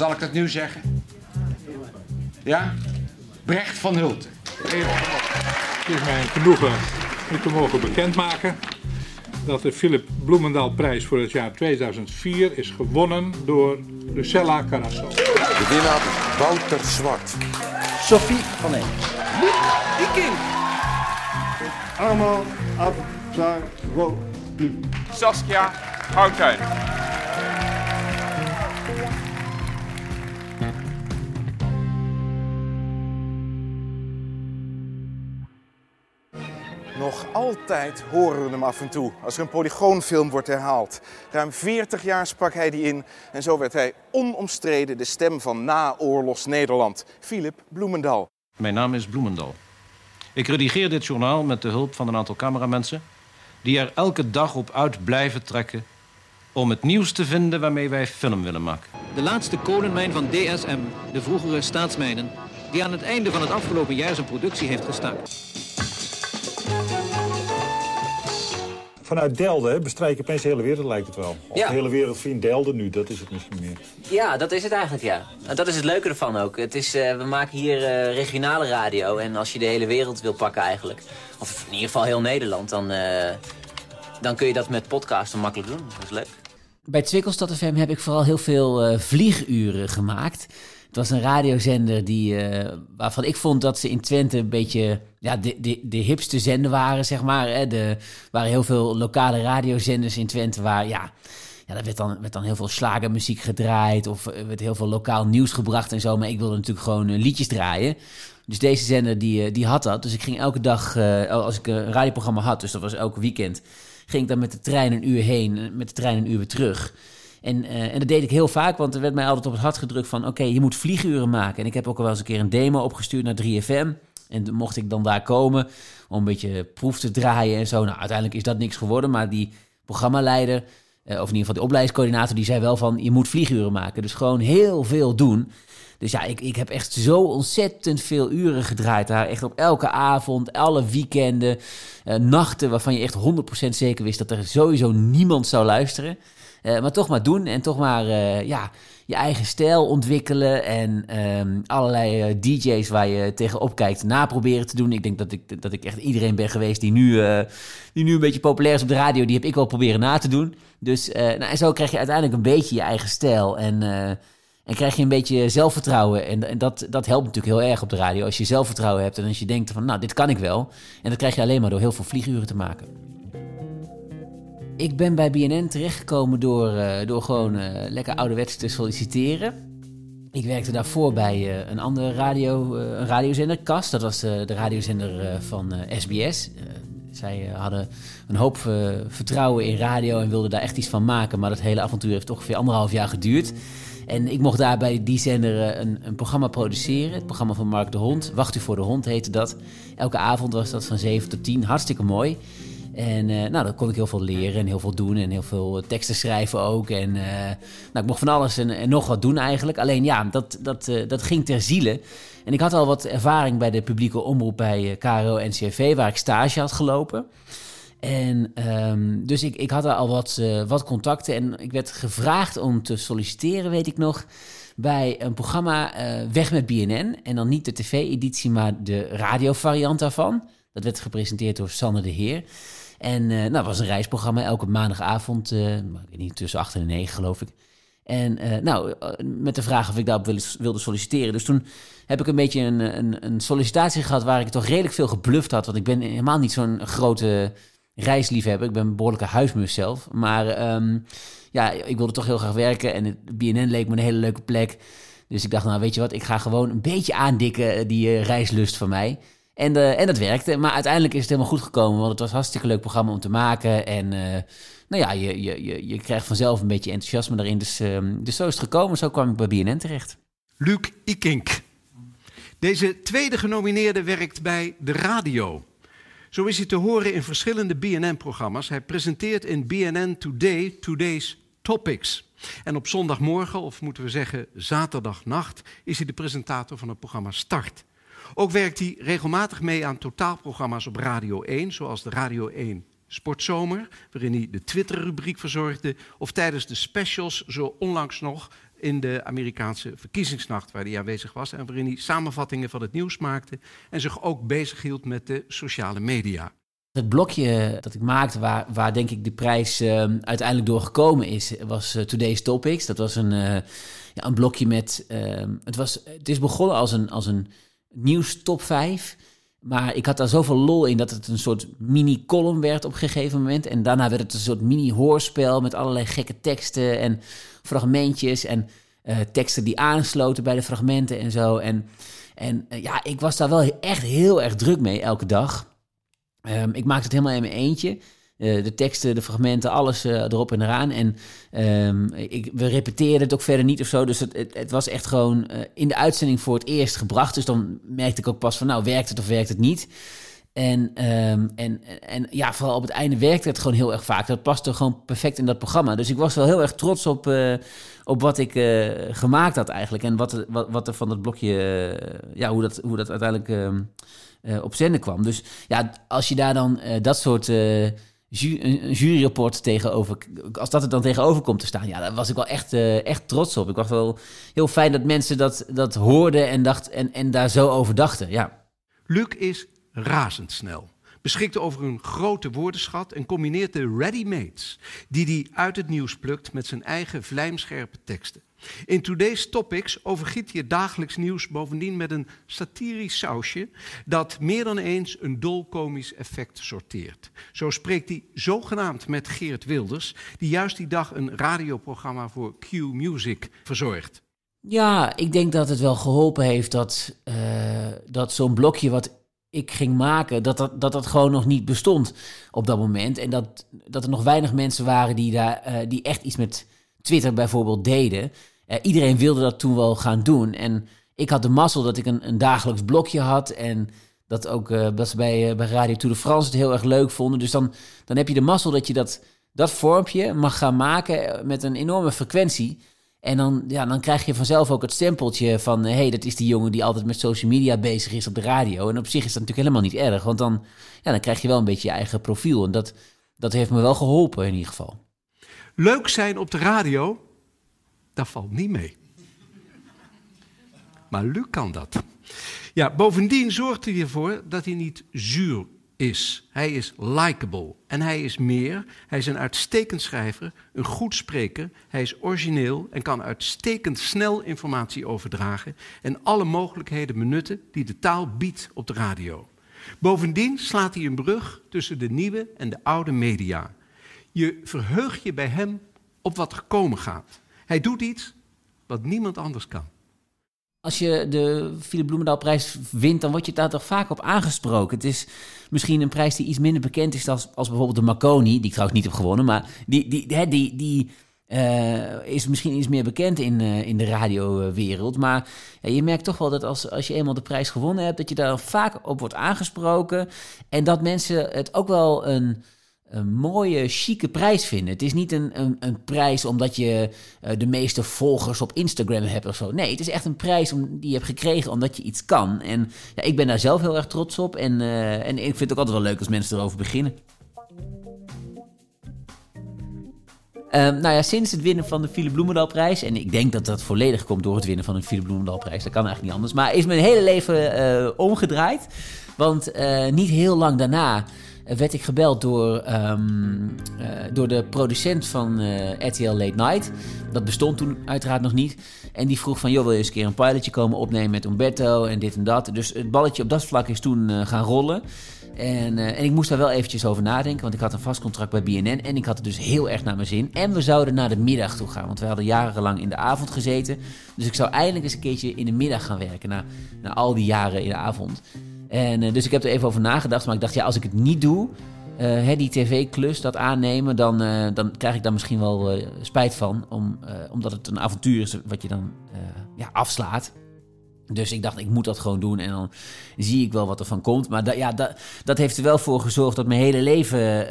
Zal ik dat nu zeggen? Ja? Brecht van Hulten. Het is mij een genoegen u te mogen bekendmaken dat de Philip Bloemendaal prijs voor het jaar 2004 is gewonnen door Lucella Carasso. De winnaar Wouter Zwart. Sophie van Eem. Iking. Allemaal Abzaroglu. Saskia Houtijn. Nog altijd horen we hem af en toe als er een polygoonfilm wordt herhaald. Ruim 40 jaar sprak hij die in en zo werd hij onomstreden de stem van naoorlogs Nederland. Philip Bloemendal. Mijn naam is Bloemendal. Ik redigeer dit journaal met de hulp van een aantal cameramensen... die er elke dag op uit blijven trekken... om het nieuws te vinden waarmee wij film willen maken. De laatste kolenmijn van DSM, de vroegere staatsmijnen... die aan het einde van het afgelopen jaar zijn productie heeft gestaakt. Vanuit Delden hè, bestrijk je opeens de hele wereld, lijkt het wel. Of Ja. de hele wereld vindt Delden nu, dat is het misschien meer. Ja, dat is het eigenlijk, ja. En Dat is het leuke ervan ook. Het is, eh, we maken hier eh, regionale radio. En als je de hele wereld wil pakken eigenlijk... of in ieder geval heel Nederland... dan, eh, dan kun je dat met podcasten makkelijk doen. Dat is leuk. Bij Twikkelstad FM heb ik vooral heel veel eh, vlieguren gemaakt. Het was een radiozender die, eh, waarvan ik vond dat ze in Twente een beetje ja, de, de, de hipste zender waren, zeg maar. Hè. De, er waren heel veel lokale radiozenders in Twente waar, ja, ja daar werd dan, werd dan heel veel slagermuziek gedraaid of er werd heel veel lokaal nieuws gebracht en zo. Maar ik wilde natuurlijk gewoon eh, liedjes draaien. Dus deze zender die, eh, die had dat. Dus ik ging elke dag, eh, als ik een radioprogramma had, dus dat was elke weekend, ging ik dan met de trein een uur heen, en met de trein een uur weer terug. En, eh, en dat deed ik heel vaak, want er werd mij altijd op het hart gedrukt van... oké, je moet vlieguren maken. En ik heb ook al wel eens een keer een demo opgestuurd naar 3FM. En mocht ik dan daar komen om een beetje proef te draaien en zo. Nou, uiteindelijk is dat niks geworden, maar die programmaleider... eh, of in ieder geval die opleidingscoördinator, die zei wel van... je moet vlieguren maken, dus gewoon heel veel doen... Dus ja, ik, ik heb echt zo ontzettend veel uren gedraaid daar. Echt op elke avond, alle weekenden, eh, nachten waarvan je echt 100% zeker wist dat er sowieso niemand zou luisteren. Eh, maar toch maar doen en toch maar eh, ja, je eigen stijl ontwikkelen. En ehm, allerlei eh, DJ's waar je tegenop kijkt naproberen te doen. Ik denk dat ik, dat ik echt iedereen ben geweest die nu, die nu een beetje populair is op de radio. Die heb ik wel proberen na te doen. Dus nou, en zo krijg je uiteindelijk een beetje je eigen stijl. En, en krijg je een beetje zelfvertrouwen. En, en dat, dat helpt natuurlijk heel erg op de radio. Als je zelfvertrouwen hebt en als je denkt van nou, dit kan ik wel. En dat krijg je alleen maar door heel veel vlieguren te maken. Ik ben bij BNN terechtgekomen door, eh, door gewoon eh, lekker ouderwets te solliciteren. Ik werkte daarvoor bij eh, een andere radio, een radiozender, KAS. Dat was eh, de radiozender van SBS. Zij hadden een hoop vertrouwen in radio en wilden daar echt iets van maken. Maar dat hele avontuur heeft ongeveer anderhalf jaar geduurd. En ik mocht daar bij die zender een, een programma produceren. Het programma van Mark de Hond. Wacht u voor de hond heette dat. Elke avond was dat van 7 tot 10. Hartstikke mooi. En eh, nou, dan kon ik heel veel leren en heel veel doen en heel veel eh, teksten schrijven ook. En eh, nou, ik mocht van alles en, en nog wat doen eigenlijk. Alleen ja, dat, dat, dat ging ter ziele. En ik had al wat ervaring bij de publieke omroep bij eh, KRO NCRV, waar ik stage had gelopen. En ehm, dus ik, ik had daar al wat, wat contacten en ik werd gevraagd om te solliciteren, weet ik nog, bij een programma Weg met BNN. En dan niet de tv-editie, maar de radiovariant daarvan. Dat werd gepresenteerd door Sanne de Heer. En eh nou, dat was een reisprogramma elke maandagavond, eh, niet, tussen 8 en 9 geloof ik. En eh, nou, met de vraag of ik daarop wilde, solliciteren. Dus toen heb ik een beetje een, een, een sollicitatie gehad waar ik toch redelijk veel gebluft had. Want ik ben helemaal niet zo'n grote reisliefhebber. Ik ben een behoorlijke huismus zelf. Maar ehm, ja, ik wilde toch heel graag werken. En het BNN leek me een hele leuke plek. Dus ik dacht, nou weet je wat, ik ga gewoon een beetje aandikken die reislust van mij. En, eh, en dat werkte. Maar uiteindelijk is het helemaal goed gekomen. Want het was een hartstikke leuk programma om te maken. En eh, nou ja, je, je, je, je krijgt vanzelf een beetje enthousiasme daarin. Dus, ehm, dus zo is het gekomen. Zo kwam ik bij BNN terecht. Luc Ikink. Deze tweede genomineerde werkt bij de radio. Zo is hij te horen in verschillende BNN-programma's. Hij presenteert in BNN Today Today's Topics. En op zondagmorgen, of moeten we zeggen zaterdagnacht, is hij de presentator van het programma Start. Ook werkt hij regelmatig mee aan totaalprogramma's op Radio 1, zoals de Radio 1 Sportzomer, waarin hij de Twitter-rubriek verzorgde, of tijdens de specials, zo onlangs nog in de Amerikaanse verkiezingsnacht waar hij aanwezig was en waarin hij samenvattingen van het nieuws maakte en zich ook bezighield met de sociale media. Het blokje dat ik maakte, waar, waar denk ik de prijs uh, uiteindelijk door gekomen is, was uh, Today's Topics. Dat was een, uh, ja, een blokje met. Ehm, het, was, het is begonnen als een, als een nieuws top 5. Maar ik had daar zoveel lol in dat het een soort mini-column werd op een gegeven moment. En daarna werd het een soort mini-hoorspel met allerlei gekke teksten en fragmentjes. En teksten die aansloten bij de fragmenten en zo. En, en ja, ik was daar wel echt heel erg druk mee elke dag. Um, ik maakte het helemaal in mijn eentje. Uh, de teksten, de fragmenten, alles uh, erop en eraan. En um, ik, we repeteerden het ook verder niet of zo. Dus het, het, was echt gewoon uh, in de uitzending voor het eerst gebracht. Dus dan merkte ik ook pas van, nou, werkt het of werkt het niet? En, um, en, en ja, vooral op het einde werkte het gewoon heel erg vaak. Dat paste gewoon perfect in dat programma. Dus ik was wel heel erg trots op, op wat ik gemaakt had eigenlijk. En wat, wat, wat er van dat blokje, ja, hoe dat, hoe dat uiteindelijk uh, op zender kwam. Dus ja, als je daar dan dat soort een juryrapport tegenover, als dat er dan tegenover komt te staan, ja, daar was ik wel echt, echt trots op. Ik was wel heel fijn dat mensen dat, dat hoorden en, dacht, en, en daar zo over dachten. Ja. Luc is razendsnel. Beschikt over een grote woordenschat en combineert de ready-mates die hij uit het nieuws plukt met zijn eigen vlijmscherpe teksten. In Today's Topics overgiet je dagelijks nieuws bovendien met een satirisch sausje dat meer dan eens een dolkomisch effect sorteert. Zo spreekt hij zogenaamd met Geert Wilders, die juist die dag een radioprogramma voor Q Music verzorgt. Ja, ik denk dat het wel geholpen heeft dat, uh, dat zo'n blokje wat ik ging maken, dat dat, dat dat gewoon nog niet bestond op dat moment. En dat, dat er nog weinig mensen waren die, daar, uh, die echt iets met Twitter bijvoorbeeld deden. Uh, iedereen wilde dat toen wel gaan doen. En ik had de mazzel dat ik een, een dagelijks blokje had. En dat ook uh, dat ze bij, uh, bij Radio Tour de France het heel erg leuk vonden. Dus dan, dan heb je de mazzel dat je dat, dat vormpje mag gaan maken met een enorme frequentie. En dan, ja, dan krijg je vanzelf ook het stempeltje van... hé, hey, dat is die jongen die altijd met social media bezig is op de radio. En op zich is dat natuurlijk helemaal niet erg. Want dan, ja, dan krijg je wel een beetje je eigen profiel. En dat, dat heeft me wel geholpen in ieder geval. Leuk zijn op de radio, dat valt niet mee. Maar Luc kan dat. Ja, bovendien zorgt hij ervoor dat hij niet zuur is. Hij is likable. En hij is meer. Hij is een uitstekend schrijver, een goed spreker. Hij is origineel en kan uitstekend snel informatie overdragen. En alle mogelijkheden benutten die de taal biedt op de radio. Bovendien slaat hij een brug tussen de nieuwe en de oude media. Je verheugt je bij hem op wat er komen gaat. Hij doet iets wat niemand anders kan. Als je de Philip Bloemendaalprijs wint, dan word je daar toch vaak op aangesproken. Het is misschien een prijs die iets minder bekend is als, als bijvoorbeeld de Marconi, die ik trouwens niet heb gewonnen, maar die, die, die, die, die uh, is misschien iets meer bekend in, uh, in de radiowereld. Maar je merkt toch wel dat als, als je eenmaal de prijs gewonnen hebt, dat je daar vaak op wordt aangesproken. En dat mensen het ook wel een een mooie, chique prijs vinden. Het is niet een, een, een prijs omdat je uh, de meeste volgers op Instagram hebt of zo. Nee, het is echt een prijs die je hebt gekregen omdat je iets kan. En ja, ik ben daar zelf heel erg trots op. En, uh, en ik vind het ook altijd wel leuk als mensen erover beginnen. Um, nou ja, sinds het winnen van de Philip Bloemendaalprijs... en ik denk dat dat volledig komt door het winnen van de Philip Bloemendaalprijs... dat kan eigenlijk niet anders... maar is mijn hele leven uh, omgedraaid. Want niet heel lang daarna werd ik gebeld door, um, uh, door de producent van uh, RTL Late Night. Dat bestond toen uiteraard nog niet. En die vroeg van, joh, wil je eens een keer een pilotje komen opnemen met Umberto en dit en dat. Dus het balletje op dat vlak is toen gaan rollen. En, en ik moest daar wel eventjes over nadenken, want ik had een vast contract bij BNN en ik had het dus heel erg naar mijn zin. En we zouden naar de middag toe gaan, want we hadden jarenlang in de avond gezeten. Dus ik zou eindelijk eens een keertje in de middag gaan werken, na, na al die jaren in de avond. En uh, dus ik heb er even over nagedacht. Maar ik dacht, ja, als ik het niet doe, uh, die tv-klus, dat aannemen, dan, uh, dan krijg ik daar misschien wel spijt van. Om, omdat het een avontuur is wat je dan ja, afslaat. Dus ik dacht, ik moet dat gewoon doen en dan zie ik wel wat er van komt. Maar ja, da, dat heeft er wel voor gezorgd dat mijn hele leven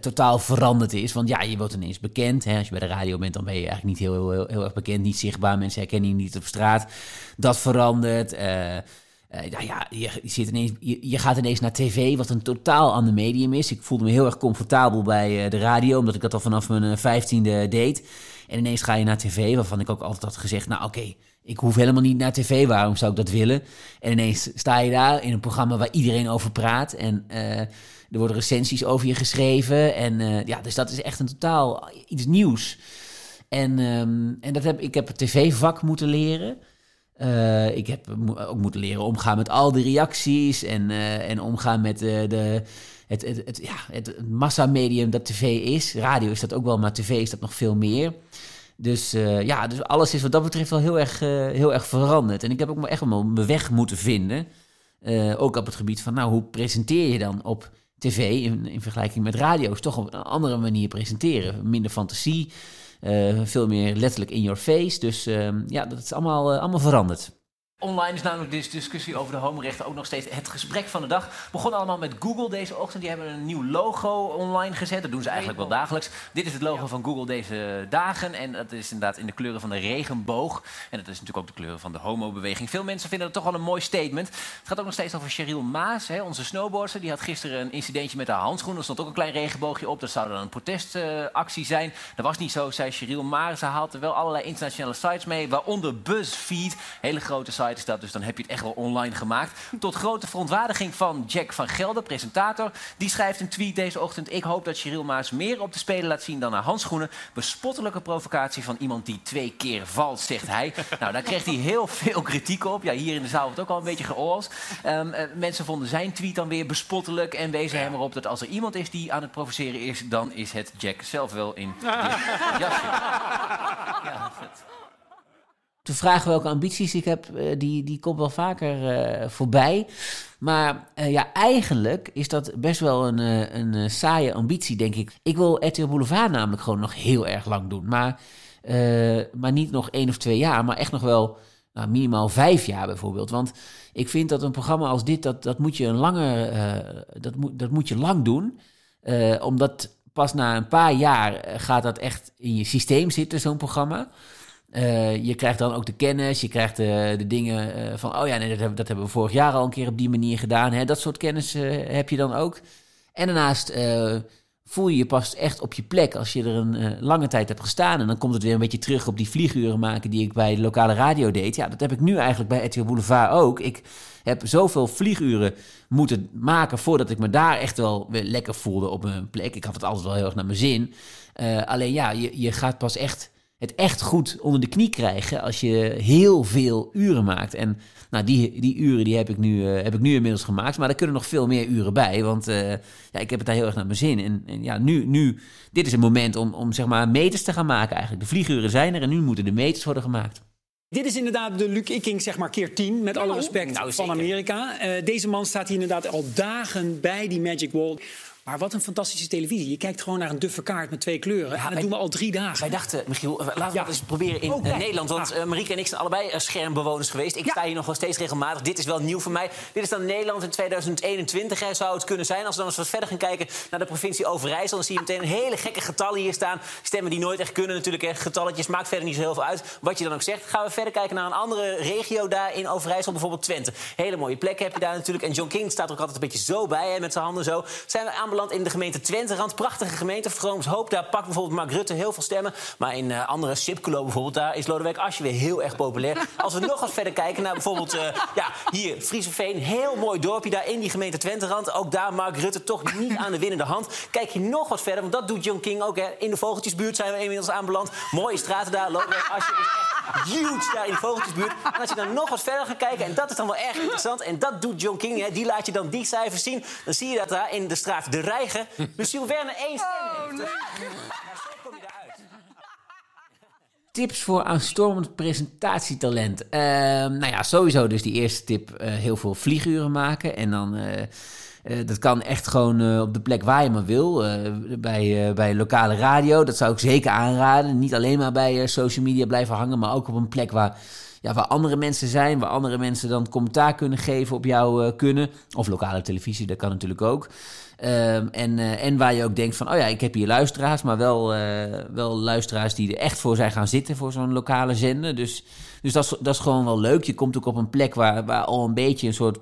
totaal veranderd is. Want ja, je wordt ineens bekend. Hè? Als je bij de radio bent, dan ben je eigenlijk niet heel, heel, heel erg bekend, niet zichtbaar. Mensen herkennen je niet op straat. Dat verandert. Uh, nou ja, je, zit ineens, je, je, gaat ineens naar tv, wat een totaal ander medium is. Ik voelde me heel erg comfortabel bij uh, de radio, omdat ik dat al vanaf mijn vijftiende deed. En ineens ga je naar tv, waarvan ik ook altijd had gezegd... nou oké, ik hoef helemaal niet naar tv, waarom zou ik dat willen? En ineens sta je daar in een programma waar iedereen over praat... en eh, er worden recensies over je geschreven. En eh, ja, dus dat is echt een totaal iets nieuws. En, ehm, en dat heb, ik heb het tv-vak moeten leren... Uh, ik heb ook moeten leren omgaan met al die reacties en, uh, en omgaan met uh, de, het, het, ja, het massamedium dat tv is. Radio is dat ook wel, maar tv is dat nog veel meer. Dus ja, dus alles is wat dat betreft wel heel erg, heel erg veranderd. En ik heb ook echt wel mijn weg moeten vinden. ook op het gebied van, nou, hoe presenteer je dan op tv in, in vergelijking met radio? Is toch op een andere manier presenteren. Minder fantasie. Uh, veel meer letterlijk in your face. Dus uh, ja, dat is allemaal, uh, allemaal veranderd. Online is namelijk deze discussie over de homorechten ook nog steeds het gesprek van de dag. Begon allemaal met Google deze ochtend. Die hebben een nieuw logo online gezet. Dat doen ze eigenlijk wel dagelijks. Dit is het logo van Google deze dagen. En dat is inderdaad in de kleuren van de regenboog. En dat is natuurlijk ook de kleuren van de homobeweging. Veel mensen vinden dat toch wel een mooi statement. Het gaat ook nog steeds over Cheryl Maas, hè, onze snowboarder. Die had gisteren een incidentje met haar handschoen. Er stond ook een klein regenboogje op. Dat zou dan een protestactie zijn. Dat was niet zo, zei Cheryl Maas. Ze haalt er wel allerlei internationale sites mee. Waaronder BuzzFeed. Hele grote site dat, dus dan heb je het echt wel online gemaakt. Tot grote verontwaardiging van Jack van Gelder, presentator. Die schrijft een tweet deze ochtend. Ik hoop dat Cheryl Maas meer op de spelen laat zien dan haar handschoenen. Bespottelijke provocatie van iemand die twee keer valt, zegt hij. nou, daar kreeg hij heel veel kritiek op. Ja, hier in de zaal wordt ook al een beetje geoorls. Um, uh, mensen vonden zijn tweet dan weer bespottelijk en wezen hem erop dat als er iemand is die aan het provoceren is, dan is het Jack zelf wel in dit jasje. De vraag welke ambities ik heb, uh, die, die komt wel vaker uh, voorbij. Maar uh, ja, eigenlijk is dat best wel een, een saaie ambitie, denk ik. Ik wil RTL Boulevard namelijk gewoon nog heel erg lang doen. Maar, maar niet nog één of twee jaar, maar echt nog wel nou, minimaal vijf jaar bijvoorbeeld. Want ik vind dat een programma als dit, dat, dat, moet, je een lange, dat, moet, dat moet je lang doen. omdat pas na een paar jaar gaat dat echt in je systeem zitten, zo'n programma. Uh, je krijgt dan ook de kennis, je krijgt de, de dingen uh, van, oh ja, nee, dat, hebben, dat hebben we vorig jaar al een keer op die manier gedaan. Hè? Dat soort kennis uh, heb je dan ook. En daarnaast voel je je pas echt op je plek als je er een lange tijd hebt gestaan. En dan komt het weer een beetje terug op die vlieguren maken die ik bij de lokale radio deed. Ja, dat heb ik nu eigenlijk bij RTL Boulevard ook. Ik heb zoveel vlieguren moeten maken voordat ik me daar echt wel weer lekker voelde op mijn plek. Ik had het altijd wel heel erg naar mijn zin. alleen ja, je, je gaat pas echt het echt goed onder de knie krijgen als je heel veel uren maakt. En nou, die, die uren die heb, ik nu, uh, heb ik nu inmiddels gemaakt, maar er kunnen nog veel meer uren bij, want uh, ja, ik heb het daar heel erg naar mijn zin. En, en, ja, nu, nu, dit is een moment om, om zeg maar meters te gaan maken eigenlijk. De vlieguren zijn er en nu moeten de meters worden gemaakt. Dit is inderdaad de Luc Ikking, zeg maar keer 10, met alle respect nou, van Amerika. Uh, deze man staat hier inderdaad al dagen bij die Magic Wall. Maar wat een fantastische televisie. Je kijkt gewoon naar een duffe kaart met twee kleuren. Ja, en dat wij, doen we al drie dagen. Wij dachten, Michiel, laten we ja. eens proberen in oh, uh, Nederland. Want uh, Marieke en ik zijn allebei uh, schermbewoners geweest. Ik ja. sta hier nog wel steeds regelmatig. Dit is wel nieuw voor mij. Dit is dan Nederland in 2021. Hè, zou het kunnen zijn. Als we dan eens wat verder gaan kijken naar de provincie Overijssel... dan zie je meteen een hele gekke getallen hier staan. Stemmen die nooit echt kunnen natuurlijk. Hè. Getalletjes maakt verder niet zo heel veel uit. Wat je dan ook zegt. Gaan we verder kijken naar een andere regio daar in Overijssel. Bijvoorbeeld Twente. Hele mooie plekken heb je daar natuurlijk. En John King staat er ook altijd een beetje zo bij. Hè, met zijn handen zo. Zijn we in de gemeente Twente-rand, prachtige gemeente. Vrooms Hoop, daar pakt bijvoorbeeld Mark Rutte heel veel stemmen. Maar in uh, andere Sipkelo bijvoorbeeld, daar is Lodewijk Asscher weer heel erg populair. Als we nog wat verder kijken naar bijvoorbeeld, uh, ja, hier, Frieseveen. Heel mooi dorpje daar in die gemeente Twente-rand. Ook daar Mark Rutte toch niet aan de winnende hand. Kijk je nog wat verder, want dat doet John King ook. Hè. In de Vogeltjesbuurt zijn we inmiddels aanbeland. Mooie straten daar. Lodewijk Asscher is huge daar in de Vogeltjesbuurt. En als je dan nog wat verder gaat kijken, en dat is dan wel erg interessant... en dat doet John King, hè, die laat je dan die cijfers zien... dan zie je dat daar in de straat De Rijgen... Dus Jules Werner één stem oh, heeft. Nee. Zo kom je eruit. Tips voor aanstormend presentatietalent. Uh, nou ja, sowieso dus die eerste tip. Uh, heel veel vlieguren maken. En dan... Uh, uh, dat kan echt gewoon uh, op de plek waar je maar wil. Uh, bij, bij lokale radio, dat zou ik zeker aanraden. Niet alleen maar bij social media blijven hangen, maar ook op een plek waar, ja, waar andere mensen zijn. Waar andere mensen dan commentaar kunnen geven op jou kunnen. Of lokale televisie, dat kan natuurlijk ook. Um, en, uh, en waar je ook denkt van, oh ja, ik heb hier luisteraars, maar wel, uh, wel luisteraars die er echt voor zijn gaan zitten voor zo'n lokale zender. Dus, dus dat, is, dat is gewoon wel leuk. Je komt ook op een plek waar, waar al een beetje een soort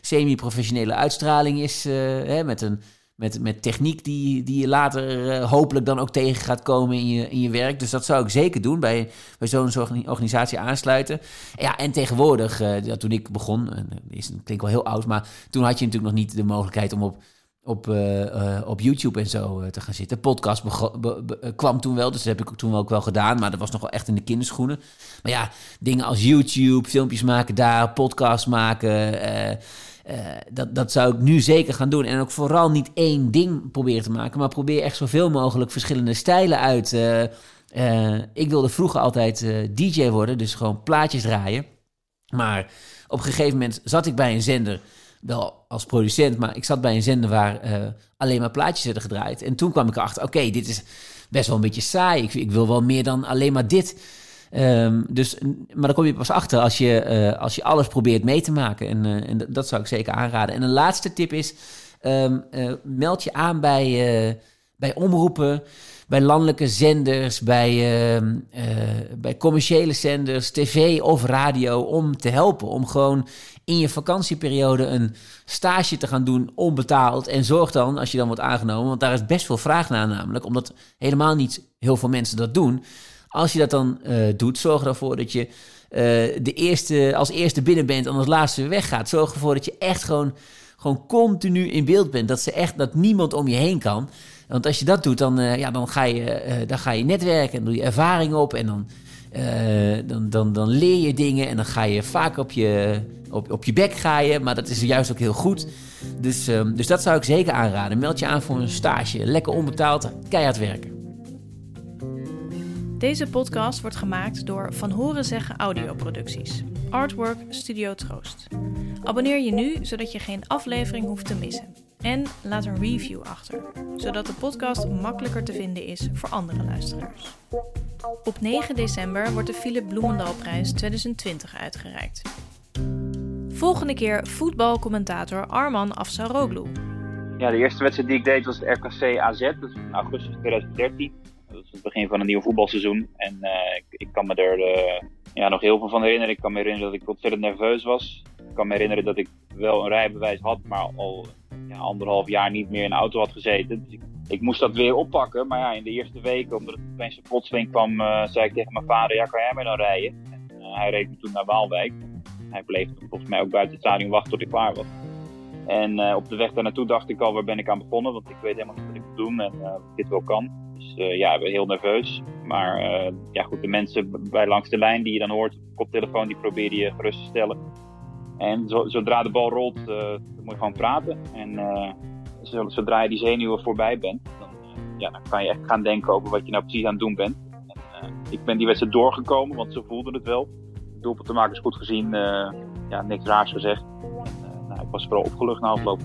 semi-professionele uitstraling is, uh, hè, met een met, met techniek die, die je later eh, hopelijk dan ook tegen gaat komen in je, in je werk. Dus dat zou ik zeker doen, bij, bij zo'n organisatie aansluiten. Ja, en tegenwoordig, toen ik begon, is, klinkt wel heel oud, maar toen had je natuurlijk nog niet de mogelijkheid om op op, op YouTube en zo te gaan zitten. Podcast kwam toen wel, dus dat heb ik toen ook wel gedaan. Maar dat was nog wel echt in de kinderschoenen. Maar ja, dingen als YouTube, filmpjes maken daar, podcast maken. Dat, dat zou ik nu zeker gaan doen. En ook vooral niet één ding proberen te maken, maar probeer echt zoveel mogelijk verschillende stijlen uit. Ik wilde vroeger altijd DJ worden, dus gewoon plaatjes draaien. Maar op een gegeven moment zat ik bij een zender, wel als producent, maar ik zat bij een zender waar alleen maar plaatjes werden gedraaid. En toen kwam ik erachter: oké, dit is best wel een beetje saai. Ik, ik wil wel meer dan alleen maar dit. Um, dus, maar dan kom je pas achter als je, uh, als je alles probeert mee te maken. En, uh, en dat zou ik zeker aanraden. En een laatste tip is: uh, meld je aan bij, bij omroepen, bij landelijke zenders, bij, ehm, bij commerciële zenders, tv of radio, om te helpen. Om gewoon in je vakantieperiode een stage te gaan doen, onbetaald. En zorg dan, als je dan wordt aangenomen, want daar is best veel vraag naar namelijk, omdat helemaal niet heel veel mensen dat doen als je dat dan uh, doet, zorg ervoor dat je uh, de eerste, als eerste binnen bent en als laatste weggaat. Zorg ervoor dat je echt gewoon, gewoon continu in beeld bent. Dat, ze echt, dat niemand om je heen kan. Want als je dat doet, dan, uh, ja, dan, ga, je, dan ga je netwerken en doe je ervaring op. En dan, dan, dan, dan leer je dingen en dan ga je vaak op je, op, op je bek ga je. Maar dat is juist ook heel goed. Dus, um, dus dat zou ik zeker aanraden. Meld je aan voor een stage. Lekker onbetaald, keihard werken. Deze podcast wordt gemaakt door Van Horen Zeggen Audioproducties. Artwork Studio Troost. Abonneer je nu, zodat je geen aflevering hoeft te missen. En laat een review achter, zodat de podcast makkelijker te vinden is voor andere luisteraars. Op 9 december wordt de Philip Bloemendalprijs 2020 uitgereikt. Volgende keer voetbalcommentator Arman Afsaroglu. Ja, de eerste wedstrijd die ik deed was het RKC AZ, dat is in augustus 2013 het begin van een nieuw voetbalseizoen. En uh, ik, kan me er uh, ja, nog heel veel van herinneren. Ik kan me herinneren dat ik ontzettend nerveus was. Ik kan me herinneren dat ik wel een rijbewijs had, maar al anderhalf jaar niet meer in de auto had gezeten. Dus ik, ik, moest dat weer oppakken. Maar ja, in de eerste weken, omdat het opeens een plotseling kwam, uh, zei ik tegen mijn vader: Ja, kan jij mij dan rijden? En hij reed me toen naar Waalwijk. Hij bleef volgens mij ook buiten het stadion wachten tot ik klaar was. En op de weg daar naartoe dacht ik al, waar ben ik aan begonnen? Want ik weet helemaal niet wat ik moet doen en ik dit wel kan. Dus ja, heel nerveus. Maar ja, goed, de mensen bij langs de lijn die je dan hoort op de koptelefoon, die proberen je gerust te stellen. En zo, zodra de bal rolt, uh, moet je gewoon praten. En zodra je die zenuwen voorbij bent, dan, ja, dan kan je echt gaan denken over wat je nou precies aan het doen bent. En, ik ben die wedstrijd doorgekomen, want ze voelden het wel. Doelpunt te maken is goed gezien, ja, niks raars gezegd. Nou, ik was vooral opgelucht na afloop.